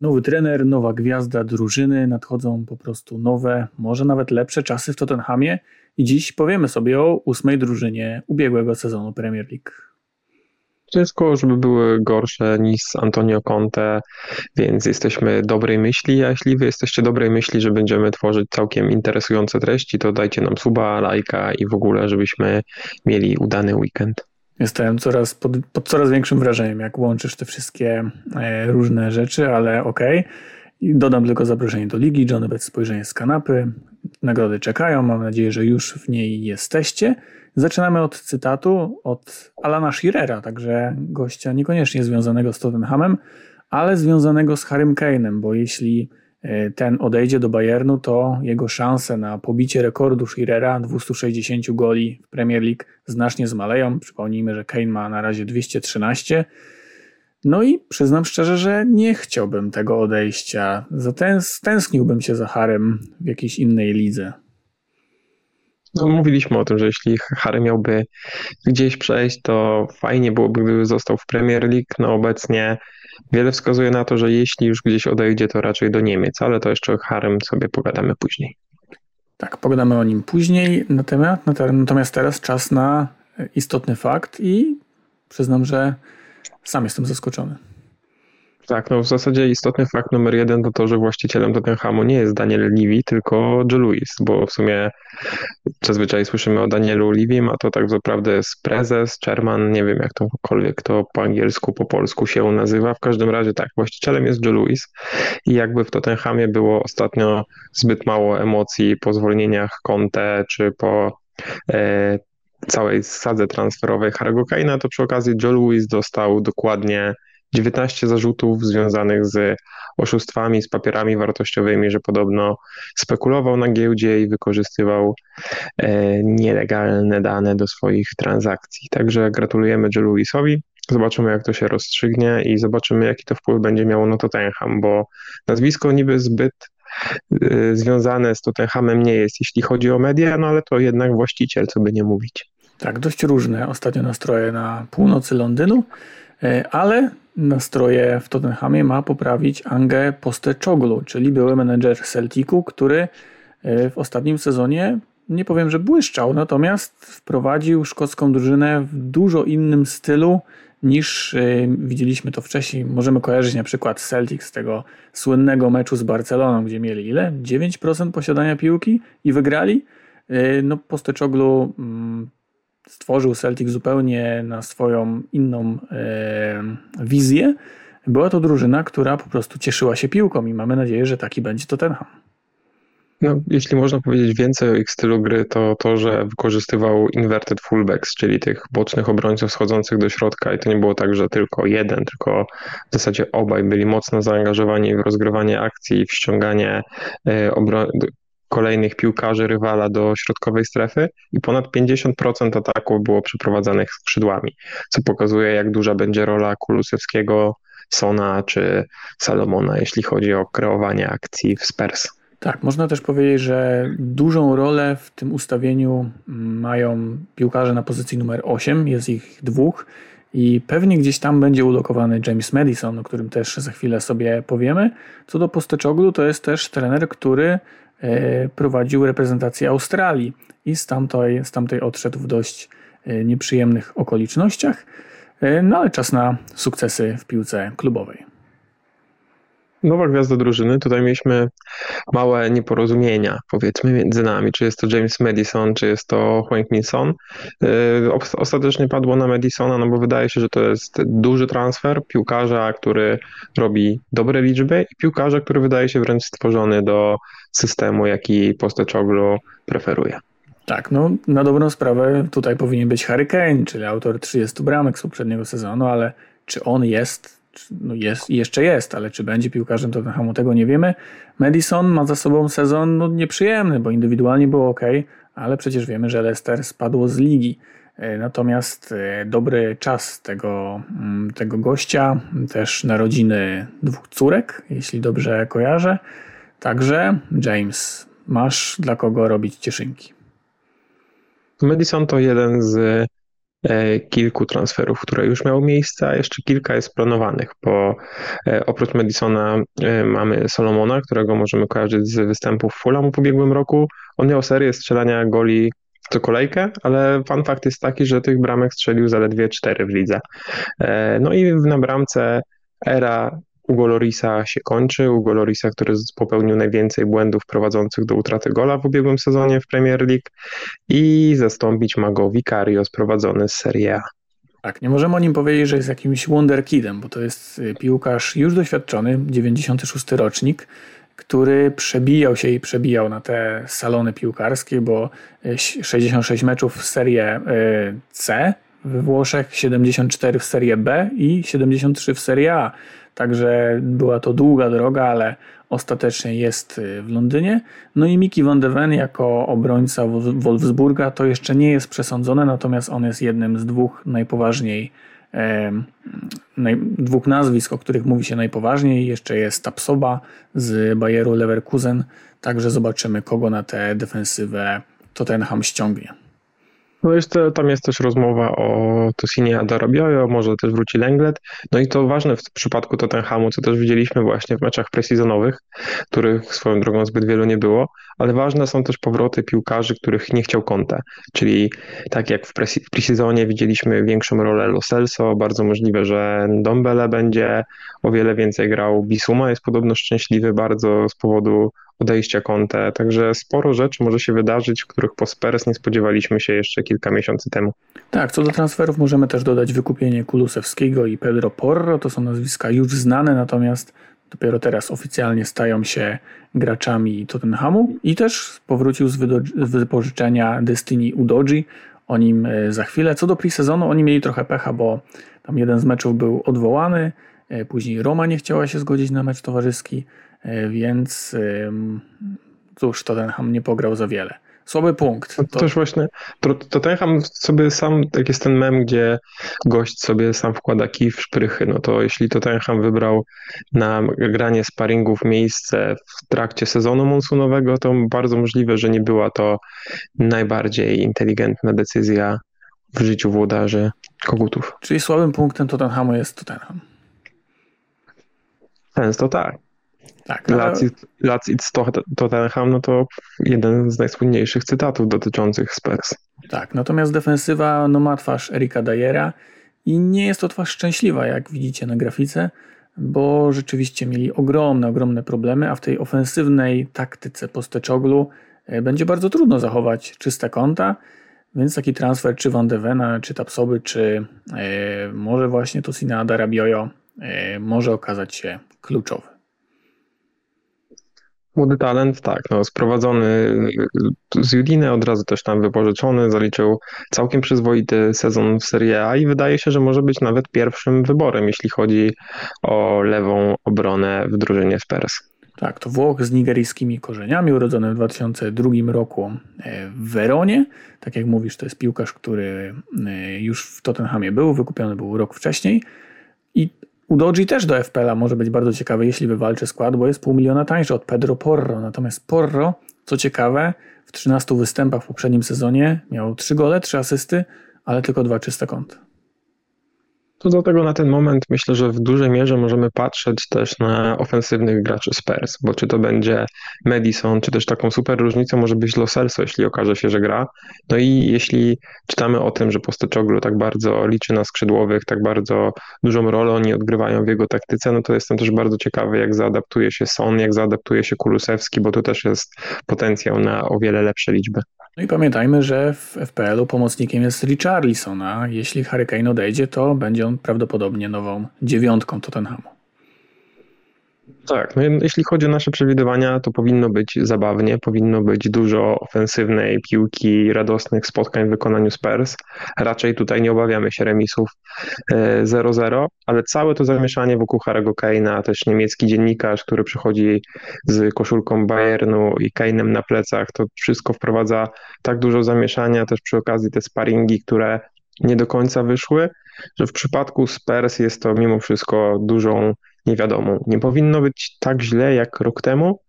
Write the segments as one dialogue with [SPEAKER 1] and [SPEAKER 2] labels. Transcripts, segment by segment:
[SPEAKER 1] Nowy trener, nowa gwiazda drużyny, nadchodzą po prostu nowe, może nawet lepsze czasy w Tottenhamie i dziś powiemy sobie o ósmej drużynie ubiegłego sezonu Premier League.
[SPEAKER 2] Wszystko, żeby były gorsze niż Antonio Conte, więc jesteśmy dobrej myśli, a jeśli wy jesteście dobrej myśli, że będziemy tworzyć całkiem interesujące treści, to dajcie nam suba, lajka i w ogóle, żebyśmy mieli udany weekend.
[SPEAKER 1] Jestem coraz pod, pod, coraz większym wrażeniem, jak łączysz te wszystkie e, różne rzeczy, ale okej. Okay. Dodam tylko zaproszenie do ligi, Johnny Bet spojrzenie z kanapy. Nagrody czekają, mam nadzieję, że już w niej jesteście. Zaczynamy od cytatu od Alana Shearera, także gościa niekoniecznie związanego z Tottenhamem, ale związanego z Harrym Kane'em, bo jeśli ten odejdzie do Bayernu, to jego szanse na pobicie rekordu Shearera 260 goli w Premier League znacznie zmaleją. Przypomnijmy, że Kane ma na razie 213. No i przyznam szczerze, że nie chciałbym tego odejścia. Zatęskniłbym się za Harem w jakiejś innej lidze.
[SPEAKER 2] No, mówiliśmy o tym, że jeśli Harry miałby gdzieś przejść, to fajnie byłoby, gdyby został w Premier League. No obecnie wiele wskazuje na to, że jeśli już gdzieś odejdzie, to raczej do Niemiec, ale to jeszcze o Harem sobie pogadamy później.
[SPEAKER 1] Tak, pogadamy o nim później. Natomiast teraz czas na istotny fakt i przyznam, że sam jestem zaskoczony.
[SPEAKER 2] Tak, no w zasadzie istotny fakt numer jeden to to, że właścicielem Tottenhamu nie jest Daniel Levy, tylko Joe Louis, bo w sumie zazwyczaj słyszymy o Danielu Levym, a to tak naprawdę jest prezes, chairman, nie wiem jak tokolwiek to po angielsku, po polsku się nazywa. W każdym razie tak, właścicielem jest Joe Louis i jakby w Tottenhamie było ostatnio zbyt mało emocji po zwolnieniach Conte czy po e, całej sadze transferowej Harry'ego Kane'a, to przy okazji Joe Louis dostał dokładnie 19 zarzutów związanych z oszustwami, z papierami wartościowymi, że podobno spekulował na giełdzie i wykorzystywał e, nielegalne dane do swoich transakcji. Także gratulujemy Joe Louisowi. Zobaczymy, jak to się rozstrzygnie i zobaczymy, jaki to wpływ będzie miało na Tottenham, bo nazwisko niby zbyt e, związane z Tottenhamem nie jest, jeśli chodzi o media, no ale to jednak właściciel, co by nie mówić.
[SPEAKER 1] Tak, dość różne ostatnio nastroje na północy Londynu, e, ale nastroje w Tottenhamie ma poprawić Angę Postecoglou, czyli były menedżer Celticu, który e, w ostatnim sezonie nie powiem, że błyszczał, natomiast wprowadził szkocką drużynę w dużo innym stylu niż e, widzieliśmy to wcześniej. Możemy kojarzyć na przykład Celtic z tego słynnego meczu z Barceloną, gdzie mieli ile? 9% posiadania piłki i wygrali. E, no Postecoglou mm, stworzył Celtic zupełnie na swoją inną e, wizję. Była to drużyna, która po prostu cieszyła się piłką i mamy nadzieję, że taki będzie Tottenham.
[SPEAKER 2] No, jeśli można powiedzieć więcej o ich stylu gry, to to, że wykorzystywał inverted fullbacks, czyli tych bocznych obrońców schodzących do środka i to nie było tak, że tylko jeden, tylko w zasadzie obaj byli mocno zaangażowani w rozgrywanie akcji, w ściąganie e, kolejnych piłkarzy rywala do środkowej strefy i ponad 50% ataków było przeprowadzanych skrzydłami, co pokazuje, jak duża będzie rola Kulusewskiego, Sona czy Salomona, jeśli chodzi o kreowanie akcji w Spurs.
[SPEAKER 1] Tak, można też powiedzieć, że dużą rolę w tym ustawieniu mają piłkarze na pozycji numer 8, jest ich dwóch i pewnie gdzieś tam będzie ulokowany James Madison, o którym też za chwilę sobie powiemy. Co do Posteczoglu, to jest też trener, który E, prowadził reprezentację Australii i z tamtej odszedł w dość e, nieprzyjemnych okolicznościach. E, no ale czas na sukcesy w piłce klubowej.
[SPEAKER 2] Nowa gwiazda drużyny. Tutaj mieliśmy małe nieporozumienia, powiedzmy, między nami. Czy jest to James Madison, czy jest to Frank Minson. Ostatecznie padło na Madisona, no bo wydaje się, że to jest duży transfer piłkarza, który robi dobre liczby i piłkarza, który wydaje się wręcz stworzony do systemu, jaki Postecoglou preferuje.
[SPEAKER 1] Tak, no na dobrą sprawę tutaj powinien być Harry Kane, czyli autor 30 bramek z poprzedniego sezonu, ale czy on jest, no jest jeszcze jest, ale czy będzie piłkarzem Tottenhamu, tego nie wiemy. Madison ma za sobą sezon no, nieprzyjemny, bo indywidualnie było ok, ale przecież wiemy, że Leicester spadło z ligi. E, natomiast e, dobry czas tego, mm, tego gościa, też narodziny dwóch córek, jeśli dobrze kojarzę, Także, James, masz dla kogo robić cieszynki.
[SPEAKER 2] Madison to jeden z kilku transferów, które już miały miejsce, a jeszcze kilka jest planowanych, bo e, oprócz Madisona e, mamy Solomona, którego możemy kojarzyć z występów Fulham w ubiegłym roku. On miał serię strzelania goli co kolejkę, ale fan fakt jest taki, że tych bramek strzelił zaledwie cztery w lidze. No i na bramce era Ugo Lorisa się kończy. Ugo Lorisa, który popełnił najwięcej błędów prowadzących do utraty gola w ubiegłym sezonie w Premier League i zastąpić ma go Vicario sprowadzony z Serie A.
[SPEAKER 1] Tak, nie możemy o nim powiedzieć, że jest jakimś wonderkidem, bo to jest y, piłkarz już doświadczony, 96 rocznik, który przebijał się i przebijał na te salony piłkarskie, bo 66 y, meczów w Serie y, C we Włoszech, 74 w Serie B i 73 w Serie A. Także była to długa droga, ale ostatecznie jest y, w Londynie. No i Mickey van de Ven jako obrońca Wolfsburga to jeszcze nie jest przesądzone, natomiast on jest jednym z dwóch najpoważniej naj, dwóch nazwisk, o których mówi się najpoważniej. Jeszcze jest Tapsoba z Bayeru Leverkusen, także zobaczymy kogo na tę defensywę Tottenham ściągnie.
[SPEAKER 2] No jeszcze tam jest też rozmowa o Tosinie Adarabiojo, może też wróci Lenglet. No i to ważne w przypadku Tottenhamu, co też widzieliśmy właśnie w meczach preseasonowych, których swoją drogą zbyt wielu nie było, ale ważne są też powroty piłkarzy, których nie chciał Conte. Czyli tak jak w preseasonie widzieliśmy większą rolę Lo Celso, bardzo możliwe, że Dombele będzie o wiele więcej grał. Bisuma jest podobno szczęśliwy bardzo z powodu odejścia Conte, także sporo rzeczy może się wydarzyć, których po Spurs nie spodziewaliśmy się jeszcze kilka miesięcy temu.
[SPEAKER 1] Tak, co do transferów możemy też dodać wykupienie Kulusewskiego i Pedro Porro, to są nazwiska już znane, natomiast dopiero teraz oficjalnie stają się graczami Tottenhamu. I też powrócił z, wypożyczenia Destiny Udoji, o nim e, za chwilę. Co do pre-sezonu, oni mieli trochę pecha, bo tam jeden z meczów był odwołany, później Roma nie chciała się zgodzić na mecz towarzyski, E, więc cóż, Tottenham nie pograł za wiele. Słaby punkt.
[SPEAKER 2] To, to też właśnie, to, Tottenham sobie sam, tak jest ten mem, gdzie gość sobie sam wkłada kij w szprychy, no to jeśli Tottenham wybrał na granie sparingów miejsce w trakcie sezonu monsunowego, to bardzo możliwe, że nie była to najbardziej inteligentna decyzja w życiu włodarzy kogutów.
[SPEAKER 1] Czyli słabym punktem Tottenhamu jest Tottenham.
[SPEAKER 2] Często tak. Tak, ale... Let's it's Tottenham, no to jeden z najsłynniejszych cytatów dotyczących Spurs.
[SPEAKER 1] Tak, natomiast defensywa no, ma twarz Erika Dajera i nie jest to twarz szczęśliwa, jak widzicie na grafice, bo rzeczywiście mieli ogromne, ogromne problemy, a w tej ofensywnej taktyce Posteczoglu e, będzie bardzo trudno zachować czyste konta, więc taki transfer czy Van de Vena, czy Tapsoby, czy e, może właśnie Tosina Darabiojo e, może okazać się kluczowy.
[SPEAKER 2] Młody talent, tak, no, sprowadzony z Udine, od razu też tam wypożyczony, zaliczył całkiem przyzwoity sezon w Serie A i wydaje się, że może być nawet pierwszym wyborem, jeśli chodzi o lewą obronę w drużynie Spurs.
[SPEAKER 1] Tak, to Włoch z nigeryjskimi korzeniami, urodzony w 2002 roku e, w Weronie. Tak jak mówisz, to jest piłkarz, który e, już w Tottenhamie był, wykupiony był rok wcześniej. I Udoji też do FPL-a może być bardzo ciekawy, jeśli wywalczy skład, bo jest pół miliona tańszy od Pedro Porro. Natomiast Porro, co ciekawe, w 13 występach w poprzednim sezonie miał 3 gole, 3 asysty, ale tylko dwa czyste kąty.
[SPEAKER 2] To dlatego na ten moment myślę, że w dużej mierze możemy patrzeć też na ofensywnych graczy Spurs, bo czy to będzie Madison, czy też taką super różnicą może być Lo Celso, jeśli okaże się, że gra. No i jeśli czytamy o tym, że Posteczoglu tak bardzo liczy na skrzydłowych, tak bardzo dużą rolę oni odgrywają w jego taktyce, no to jestem też bardzo ciekawy, jak zaadaptuje się Son, jak zaadaptuje się Kulusewski, bo to też jest potencjał na o wiele lepsze liczby.
[SPEAKER 1] No i pamiętajmy, że w FPL-u pomocnikiem jest Richarlison, a jeśli Hurricane odejdzie, to będzie on prawdopodobnie nową dziewiątką Tottenhamu.
[SPEAKER 2] Tak, no jeśli chodzi o nasze przewidywania, to powinno być zabawnie, powinno być dużo ofensywnej piłki, radosnych spotkań w wykonaniu Spurs. Raczej tutaj nie obawiamy się remisów 0-0, e, ale całe to zamieszanie wokół Harry'ego Kane'a, też niemiecki dziennikarz, który przychodzi z koszulką Bayernu i Kane'em na plecach, to wszystko wprowadza tak dużo zamieszania, też przy okazji te sparingi, które nie do końca wyszły, że w przypadku Spurs jest to mimo wszystko dużą niewiadomą. Nie powinno być tak źle jak rok temu,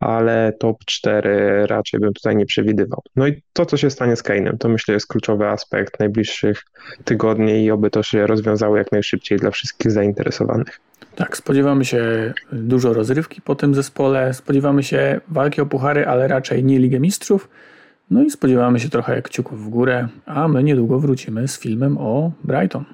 [SPEAKER 2] ale top 4 raczej bym tutaj nie przewidywał. No i to, co się stanie z Kane'em, to myślę jest kluczowy aspekt najbliższych tygodni i oby to się rozwiązało jak najszybciej dla wszystkich zainteresowanych.
[SPEAKER 1] Tak, spodziewamy się dużo rozrywki po tym zespole, spodziewamy się walki o puchary, ale raczej nie Ligę Mistrzów. No i spodziewamy się trochę kciuków w górę, a my niedługo wrócimy z filmem o Brighton.